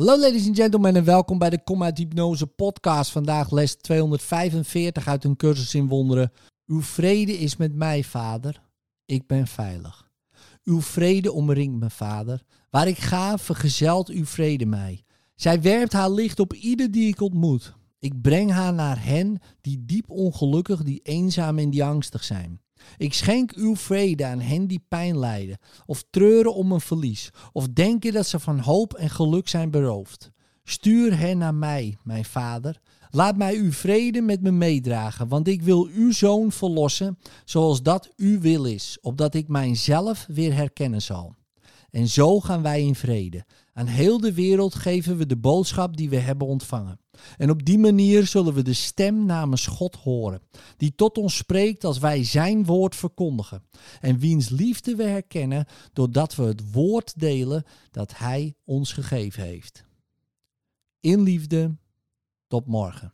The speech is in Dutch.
Hallo ladies and gentlemen en welkom bij de Kom uit Hypnose podcast. Vandaag les 245 uit een cursus in wonderen. Uw vrede is met mij, vader. Ik ben veilig. Uw vrede omringt me, vader. Waar ik ga, vergezelt uw vrede mij. Zij werpt haar licht op ieder die ik ontmoet. Ik breng haar naar hen die diep ongelukkig, die eenzaam en die angstig zijn. Ik schenk uw vrede aan hen die pijn lijden, of treuren om een verlies, of denken dat ze van hoop en geluk zijn beroofd. Stuur hen naar mij, mijn vader. Laat mij uw vrede met me meedragen, want ik wil uw zoon verlossen, zoals dat uw wil is, opdat ik mijzelf weer herkennen zal. En zo gaan wij in vrede. Aan heel de wereld geven we de boodschap die we hebben ontvangen. En op die manier zullen we de stem namens God horen, die tot ons spreekt als wij Zijn woord verkondigen. En wiens liefde we herkennen doordat we het woord delen dat Hij ons gegeven heeft. In liefde, tot morgen.